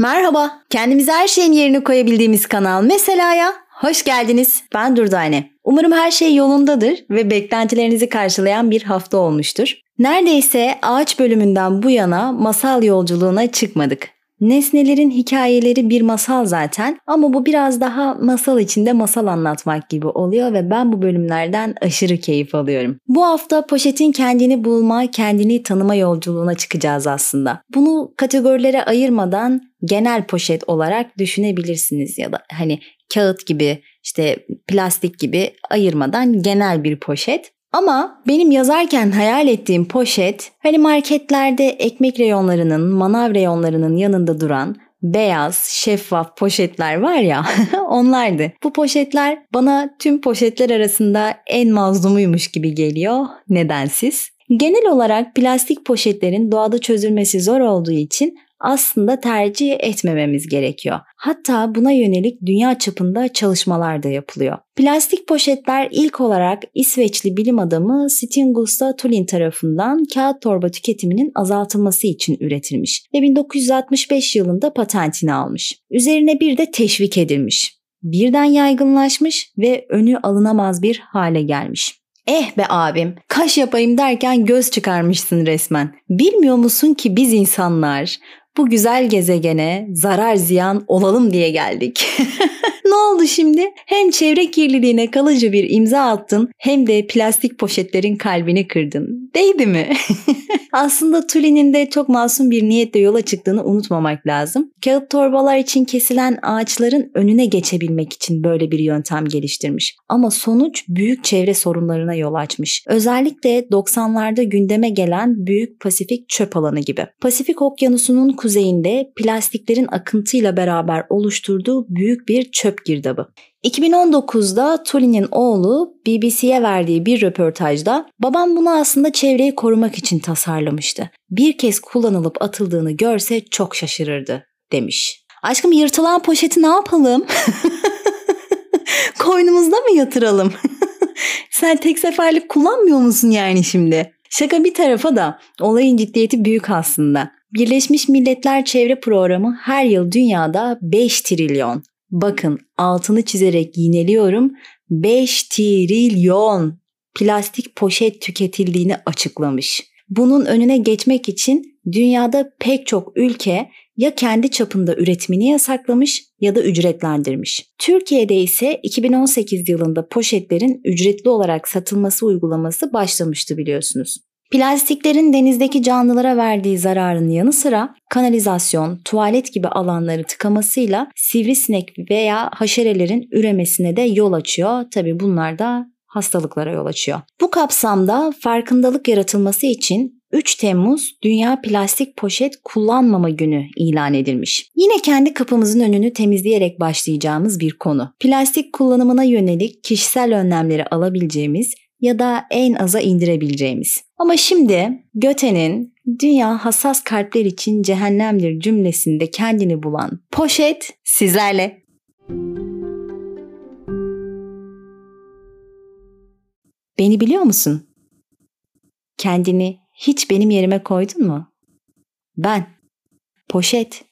Merhaba, kendimize her şeyin yerine koyabildiğimiz kanal Mesela'ya hoş geldiniz. Ben Durdane. Umarım her şey yolundadır ve beklentilerinizi karşılayan bir hafta olmuştur. Neredeyse ağaç bölümünden bu yana masal yolculuğuna çıkmadık. Nesnelerin hikayeleri bir masal zaten ama bu biraz daha masal içinde masal anlatmak gibi oluyor ve ben bu bölümlerden aşırı keyif alıyorum. Bu hafta poşetin kendini bulma, kendini tanıma yolculuğuna çıkacağız aslında. Bunu kategorilere ayırmadan genel poşet olarak düşünebilirsiniz ya da hani kağıt gibi işte plastik gibi ayırmadan genel bir poşet. Ama benim yazarken hayal ettiğim poşet hani marketlerde ekmek reyonlarının, manav reyonlarının yanında duran beyaz, şeffaf poşetler var ya onlardı. Bu poşetler bana tüm poşetler arasında en mazlumuymuş gibi geliyor. Nedensiz? Genel olarak plastik poşetlerin doğada çözülmesi zor olduğu için aslında tercih etmememiz gerekiyor. Hatta buna yönelik dünya çapında çalışmalar da yapılıyor. Plastik poşetler ilk olarak İsveçli bilim adamı Stingusta Tulin tarafından kağıt torba tüketiminin azaltılması için üretilmiş ve 1965 yılında patentini almış. Üzerine bir de teşvik edilmiş. Birden yaygınlaşmış ve önü alınamaz bir hale gelmiş. Eh be abim, kaş yapayım derken göz çıkarmışsın resmen. Bilmiyor musun ki biz insanlar bu güzel gezegene zarar ziyan olalım diye geldik. oldu şimdi? Hem çevre kirliliğine kalıcı bir imza attın hem de plastik poşetlerin kalbini kırdın. Değdi mi? Aslında Tulin'in de çok masum bir niyetle yola çıktığını unutmamak lazım. Kağıt torbalar için kesilen ağaçların önüne geçebilmek için böyle bir yöntem geliştirmiş. Ama sonuç büyük çevre sorunlarına yol açmış. Özellikle 90'larda gündeme gelen Büyük Pasifik Çöp Alanı gibi. Pasifik Okyanusu'nun kuzeyinde plastiklerin akıntıyla beraber oluşturduğu büyük bir çöp girdabı. 2019'da Tulin'in oğlu BBC'ye verdiği bir röportajda babam bunu aslında çevreyi korumak için tasarlamıştı. Bir kez kullanılıp atıldığını görse çok şaşırırdı demiş. Aşkım yırtılan poşeti ne yapalım? Koynumuzda mı yatıralım? Sen tek seferlik kullanmıyor musun yani şimdi? Şaka bir tarafa da olayın ciddiyeti büyük aslında. Birleşmiş Milletler Çevre Programı her yıl dünyada 5 trilyon, bakın altını çizerek yineliyorum, 5 trilyon plastik poşet tüketildiğini açıklamış. Bunun önüne geçmek için dünyada pek çok ülke ya kendi çapında üretimini yasaklamış ya da ücretlendirmiş. Türkiye'de ise 2018 yılında poşetlerin ücretli olarak satılması uygulaması başlamıştı biliyorsunuz. Plastiklerin denizdeki canlılara verdiği zararın yanı sıra kanalizasyon, tuvalet gibi alanları tıkamasıyla sivrisinek veya haşerelerin üremesine de yol açıyor. Tabi bunlar da hastalıklara yol açıyor. Bu kapsamda farkındalık yaratılması için 3 Temmuz Dünya Plastik Poşet Kullanmama Günü ilan edilmiş. Yine kendi kapımızın önünü temizleyerek başlayacağımız bir konu. Plastik kullanımına yönelik kişisel önlemleri alabileceğimiz ya da en aza indirebileceğimiz. Ama şimdi Göte'nin dünya hassas kalpler için cehennemdir cümlesinde kendini bulan poşet sizlerle. Beni biliyor musun? Kendini hiç benim yerime koydun mu? Ben, poşet,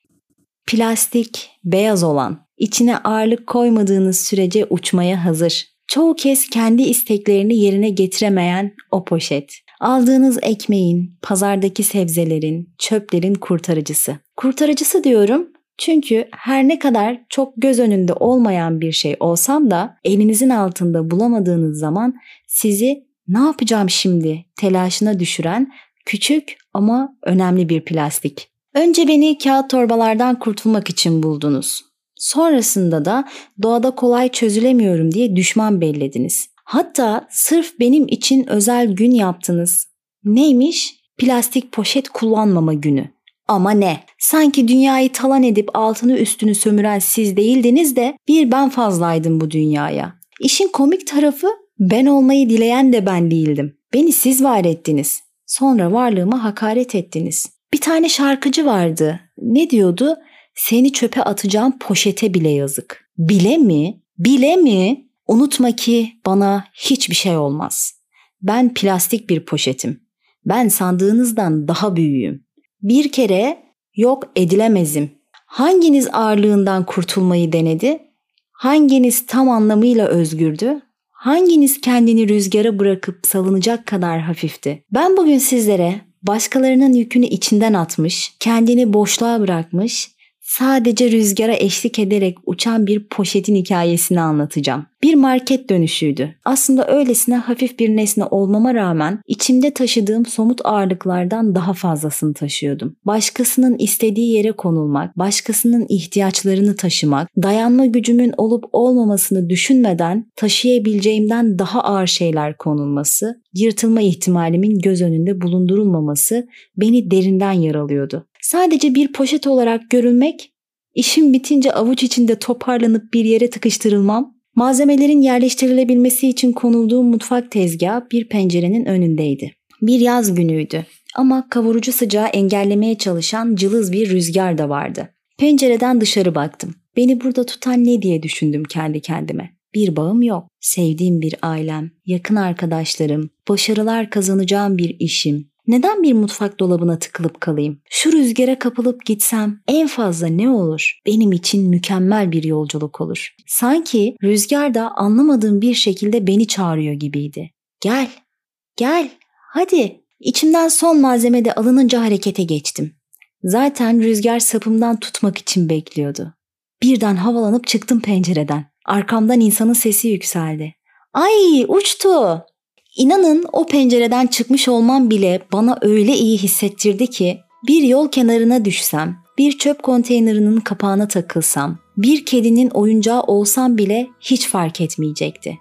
plastik, beyaz olan, içine ağırlık koymadığınız sürece uçmaya hazır. Çoğu kez kendi isteklerini yerine getiremeyen o poşet. Aldığınız ekmeğin, pazardaki sebzelerin, çöplerin kurtarıcısı. Kurtarıcısı diyorum çünkü her ne kadar çok göz önünde olmayan bir şey olsam da elinizin altında bulamadığınız zaman sizi ne yapacağım şimdi telaşına düşüren küçük ama önemli bir plastik. Önce beni kağıt torbalardan kurtulmak için buldunuz. Sonrasında da doğada kolay çözülemiyorum diye düşman bellediniz. Hatta sırf benim için özel gün yaptınız. Neymiş? Plastik poşet kullanmama günü. Ama ne? Sanki dünyayı talan edip altını üstünü sömüren siz değildiniz de bir ben fazlaydım bu dünyaya. İşin komik tarafı ben olmayı dileyen de ben değildim. Beni siz var ettiniz. Sonra varlığıma hakaret ettiniz. Bir tane şarkıcı vardı. Ne diyordu? Seni çöpe atacağım poşete bile yazık. Bile mi? Bile mi? Unutma ki bana hiçbir şey olmaz. Ben plastik bir poşetim. Ben sandığınızdan daha büyüğüm. Bir kere yok edilemezim. Hanginiz ağırlığından kurtulmayı denedi? Hanginiz tam anlamıyla özgürdü? Hanginiz kendini rüzgara bırakıp salınacak kadar hafifti? Ben bugün sizlere başkalarının yükünü içinden atmış, kendini boşluğa bırakmış, sadece rüzgara eşlik ederek uçan bir poşetin hikayesini anlatacağım. Bir market dönüşüydü. Aslında öylesine hafif bir nesne olmama rağmen içimde taşıdığım somut ağırlıklardan daha fazlasını taşıyordum. Başkasının istediği yere konulmak, başkasının ihtiyaçlarını taşımak, dayanma gücümün olup olmamasını düşünmeden taşıyabileceğimden daha ağır şeyler konulması, yırtılma ihtimalimin göz önünde bulundurulmaması beni derinden yaralıyordu. Sadece bir poşet olarak görülmek, işim bitince avuç içinde toparlanıp bir yere tıkıştırılmam, malzemelerin yerleştirilebilmesi için konulduğu mutfak tezgahı bir pencerenin önündeydi. Bir yaz günüydü ama kavurucu sıcağı engellemeye çalışan cılız bir rüzgar da vardı. Pencereden dışarı baktım. Beni burada tutan ne diye düşündüm kendi kendime. Bir bağım yok. Sevdiğim bir ailem, yakın arkadaşlarım, başarılar kazanacağım bir işim, neden bir mutfak dolabına tıkılıp kalayım? Şu rüzgara kapılıp gitsem en fazla ne olur? Benim için mükemmel bir yolculuk olur. Sanki rüzgar da anlamadığım bir şekilde beni çağırıyor gibiydi. Gel, gel, hadi. İçimden son malzeme de alınınca harekete geçtim. Zaten rüzgar sapımdan tutmak için bekliyordu. Birden havalanıp çıktım pencereden. Arkamdan insanın sesi yükseldi. Ay uçtu. İnanın o pencereden çıkmış olmam bile bana öyle iyi hissettirdi ki bir yol kenarına düşsem, bir çöp konteynerinin kapağına takılsam, bir kedinin oyuncağı olsam bile hiç fark etmeyecekti.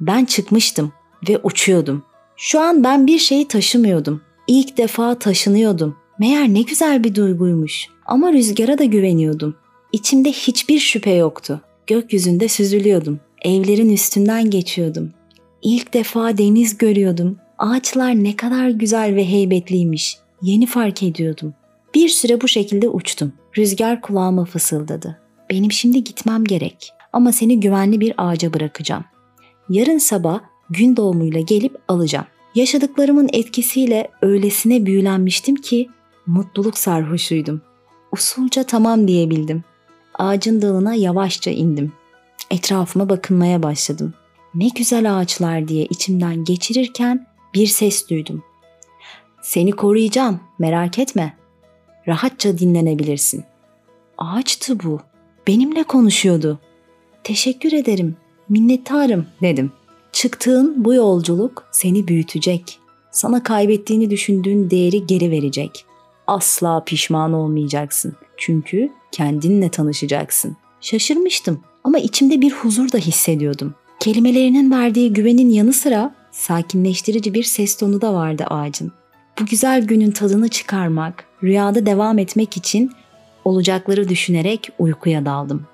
Ben çıkmıştım ve uçuyordum. Şu an ben bir şeyi taşımıyordum. İlk defa taşınıyordum. Meğer ne güzel bir duyguymuş. Ama rüzgara da güveniyordum. İçimde hiçbir şüphe yoktu. Gökyüzünde süzülüyordum. Evlerin üstünden geçiyordum. İlk defa deniz görüyordum. Ağaçlar ne kadar güzel ve heybetliymiş. Yeni fark ediyordum. Bir süre bu şekilde uçtum. Rüzgar kulağıma fısıldadı. Benim şimdi gitmem gerek ama seni güvenli bir ağaca bırakacağım. Yarın sabah gün doğumuyla gelip alacağım. Yaşadıklarımın etkisiyle öylesine büyülenmiştim ki mutluluk sarhoşuydum. Usulca tamam diyebildim. Ağacın dalına yavaşça indim. Etrafıma bakınmaya başladım ne güzel ağaçlar diye içimden geçirirken bir ses duydum. Seni koruyacağım, merak etme. Rahatça dinlenebilirsin. Ağaçtı bu. Benimle konuşuyordu. Teşekkür ederim, minnettarım dedim. Çıktığın bu yolculuk seni büyütecek. Sana kaybettiğini düşündüğün değeri geri verecek. Asla pişman olmayacaksın. Çünkü kendinle tanışacaksın. Şaşırmıştım ama içimde bir huzur da hissediyordum. Kelimelerinin verdiği güvenin yanı sıra sakinleştirici bir ses tonu da vardı ağacın. Bu güzel günün tadını çıkarmak, rüyada devam etmek için olacakları düşünerek uykuya daldım.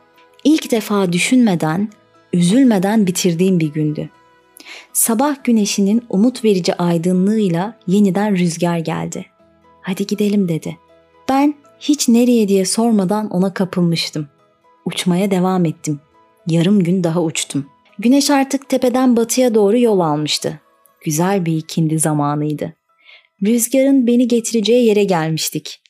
İlk defa düşünmeden, üzülmeden bitirdiğim bir gündü. Sabah güneşinin umut verici aydınlığıyla yeniden rüzgar geldi. Hadi gidelim dedi. Ben hiç nereye diye sormadan ona kapılmıştım. Uçmaya devam ettim. Yarım gün daha uçtum. Güneş artık tepeden batıya doğru yol almıştı. Güzel bir ikindi zamanıydı. Rüzgarın beni getireceği yere gelmiştik.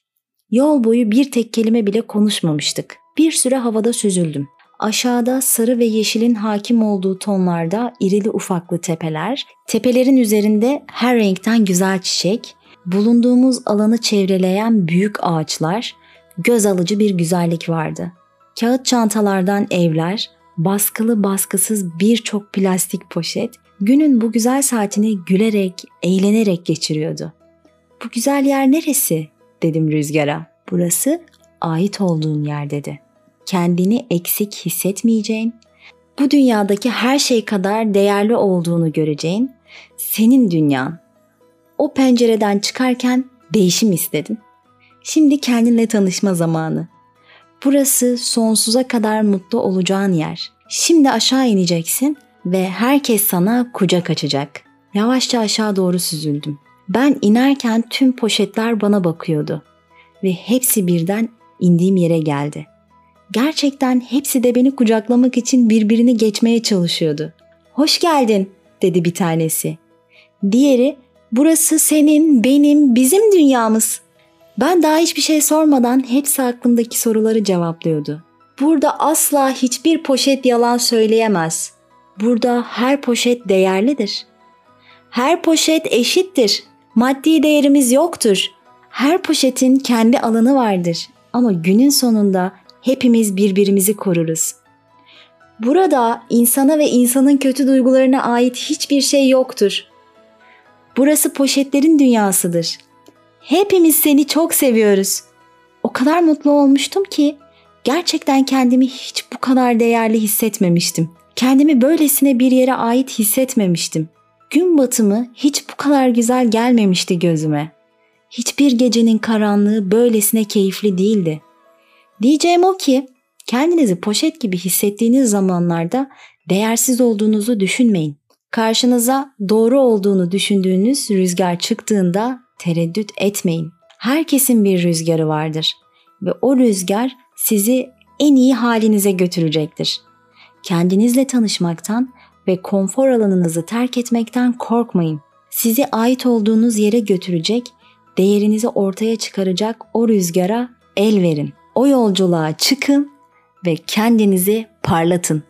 Yol boyu bir tek kelime bile konuşmamıştık. Bir süre havada süzüldüm. Aşağıda sarı ve yeşilin hakim olduğu tonlarda irili ufaklı tepeler, tepelerin üzerinde her renkten güzel çiçek, bulunduğumuz alanı çevreleyen büyük ağaçlar, göz alıcı bir güzellik vardı. Kağıt çantalardan evler, baskılı baskısız birçok plastik poşet günün bu güzel saatini gülerek, eğlenerek geçiriyordu. Bu güzel yer neresi? dedim rüzgara. Burası ait olduğun yer dedi. Kendini eksik hissetmeyeceğin, bu dünyadaki her şey kadar değerli olduğunu göreceğin senin dünyan. O pencereden çıkarken değişim istedin. Şimdi kendinle tanışma zamanı. Burası sonsuza kadar mutlu olacağın yer. Şimdi aşağı ineceksin ve herkes sana kucak açacak. Yavaşça aşağı doğru süzüldüm. Ben inerken tüm poşetler bana bakıyordu ve hepsi birden indiğim yere geldi. Gerçekten hepsi de beni kucaklamak için birbirini geçmeye çalışıyordu. Hoş geldin dedi bir tanesi. Diğeri burası senin, benim, bizim dünyamız. Ben daha hiçbir şey sormadan hepsi aklımdaki soruları cevaplıyordu. Burada asla hiçbir poşet yalan söyleyemez. Burada her poşet değerlidir. Her poşet eşittir. Maddi değerimiz yoktur. Her poşetin kendi alanı vardır. Ama günün sonunda hepimiz birbirimizi koruruz. Burada insana ve insanın kötü duygularına ait hiçbir şey yoktur. Burası poşetlerin dünyasıdır. Hepimiz seni çok seviyoruz. O kadar mutlu olmuştum ki gerçekten kendimi hiç bu kadar değerli hissetmemiştim. Kendimi böylesine bir yere ait hissetmemiştim. Gün batımı hiç bu kadar güzel gelmemişti gözüme. Hiçbir gecenin karanlığı böylesine keyifli değildi. Diyeceğim o ki kendinizi poşet gibi hissettiğiniz zamanlarda değersiz olduğunuzu düşünmeyin. Karşınıza doğru olduğunu düşündüğünüz rüzgar çıktığında tereddüt etmeyin. Herkesin bir rüzgarı vardır ve o rüzgar sizi en iyi halinize götürecektir. Kendinizle tanışmaktan ve konfor alanınızı terk etmekten korkmayın. Sizi ait olduğunuz yere götürecek, değerinizi ortaya çıkaracak o rüzgara el verin. O yolculuğa çıkın ve kendinizi parlatın.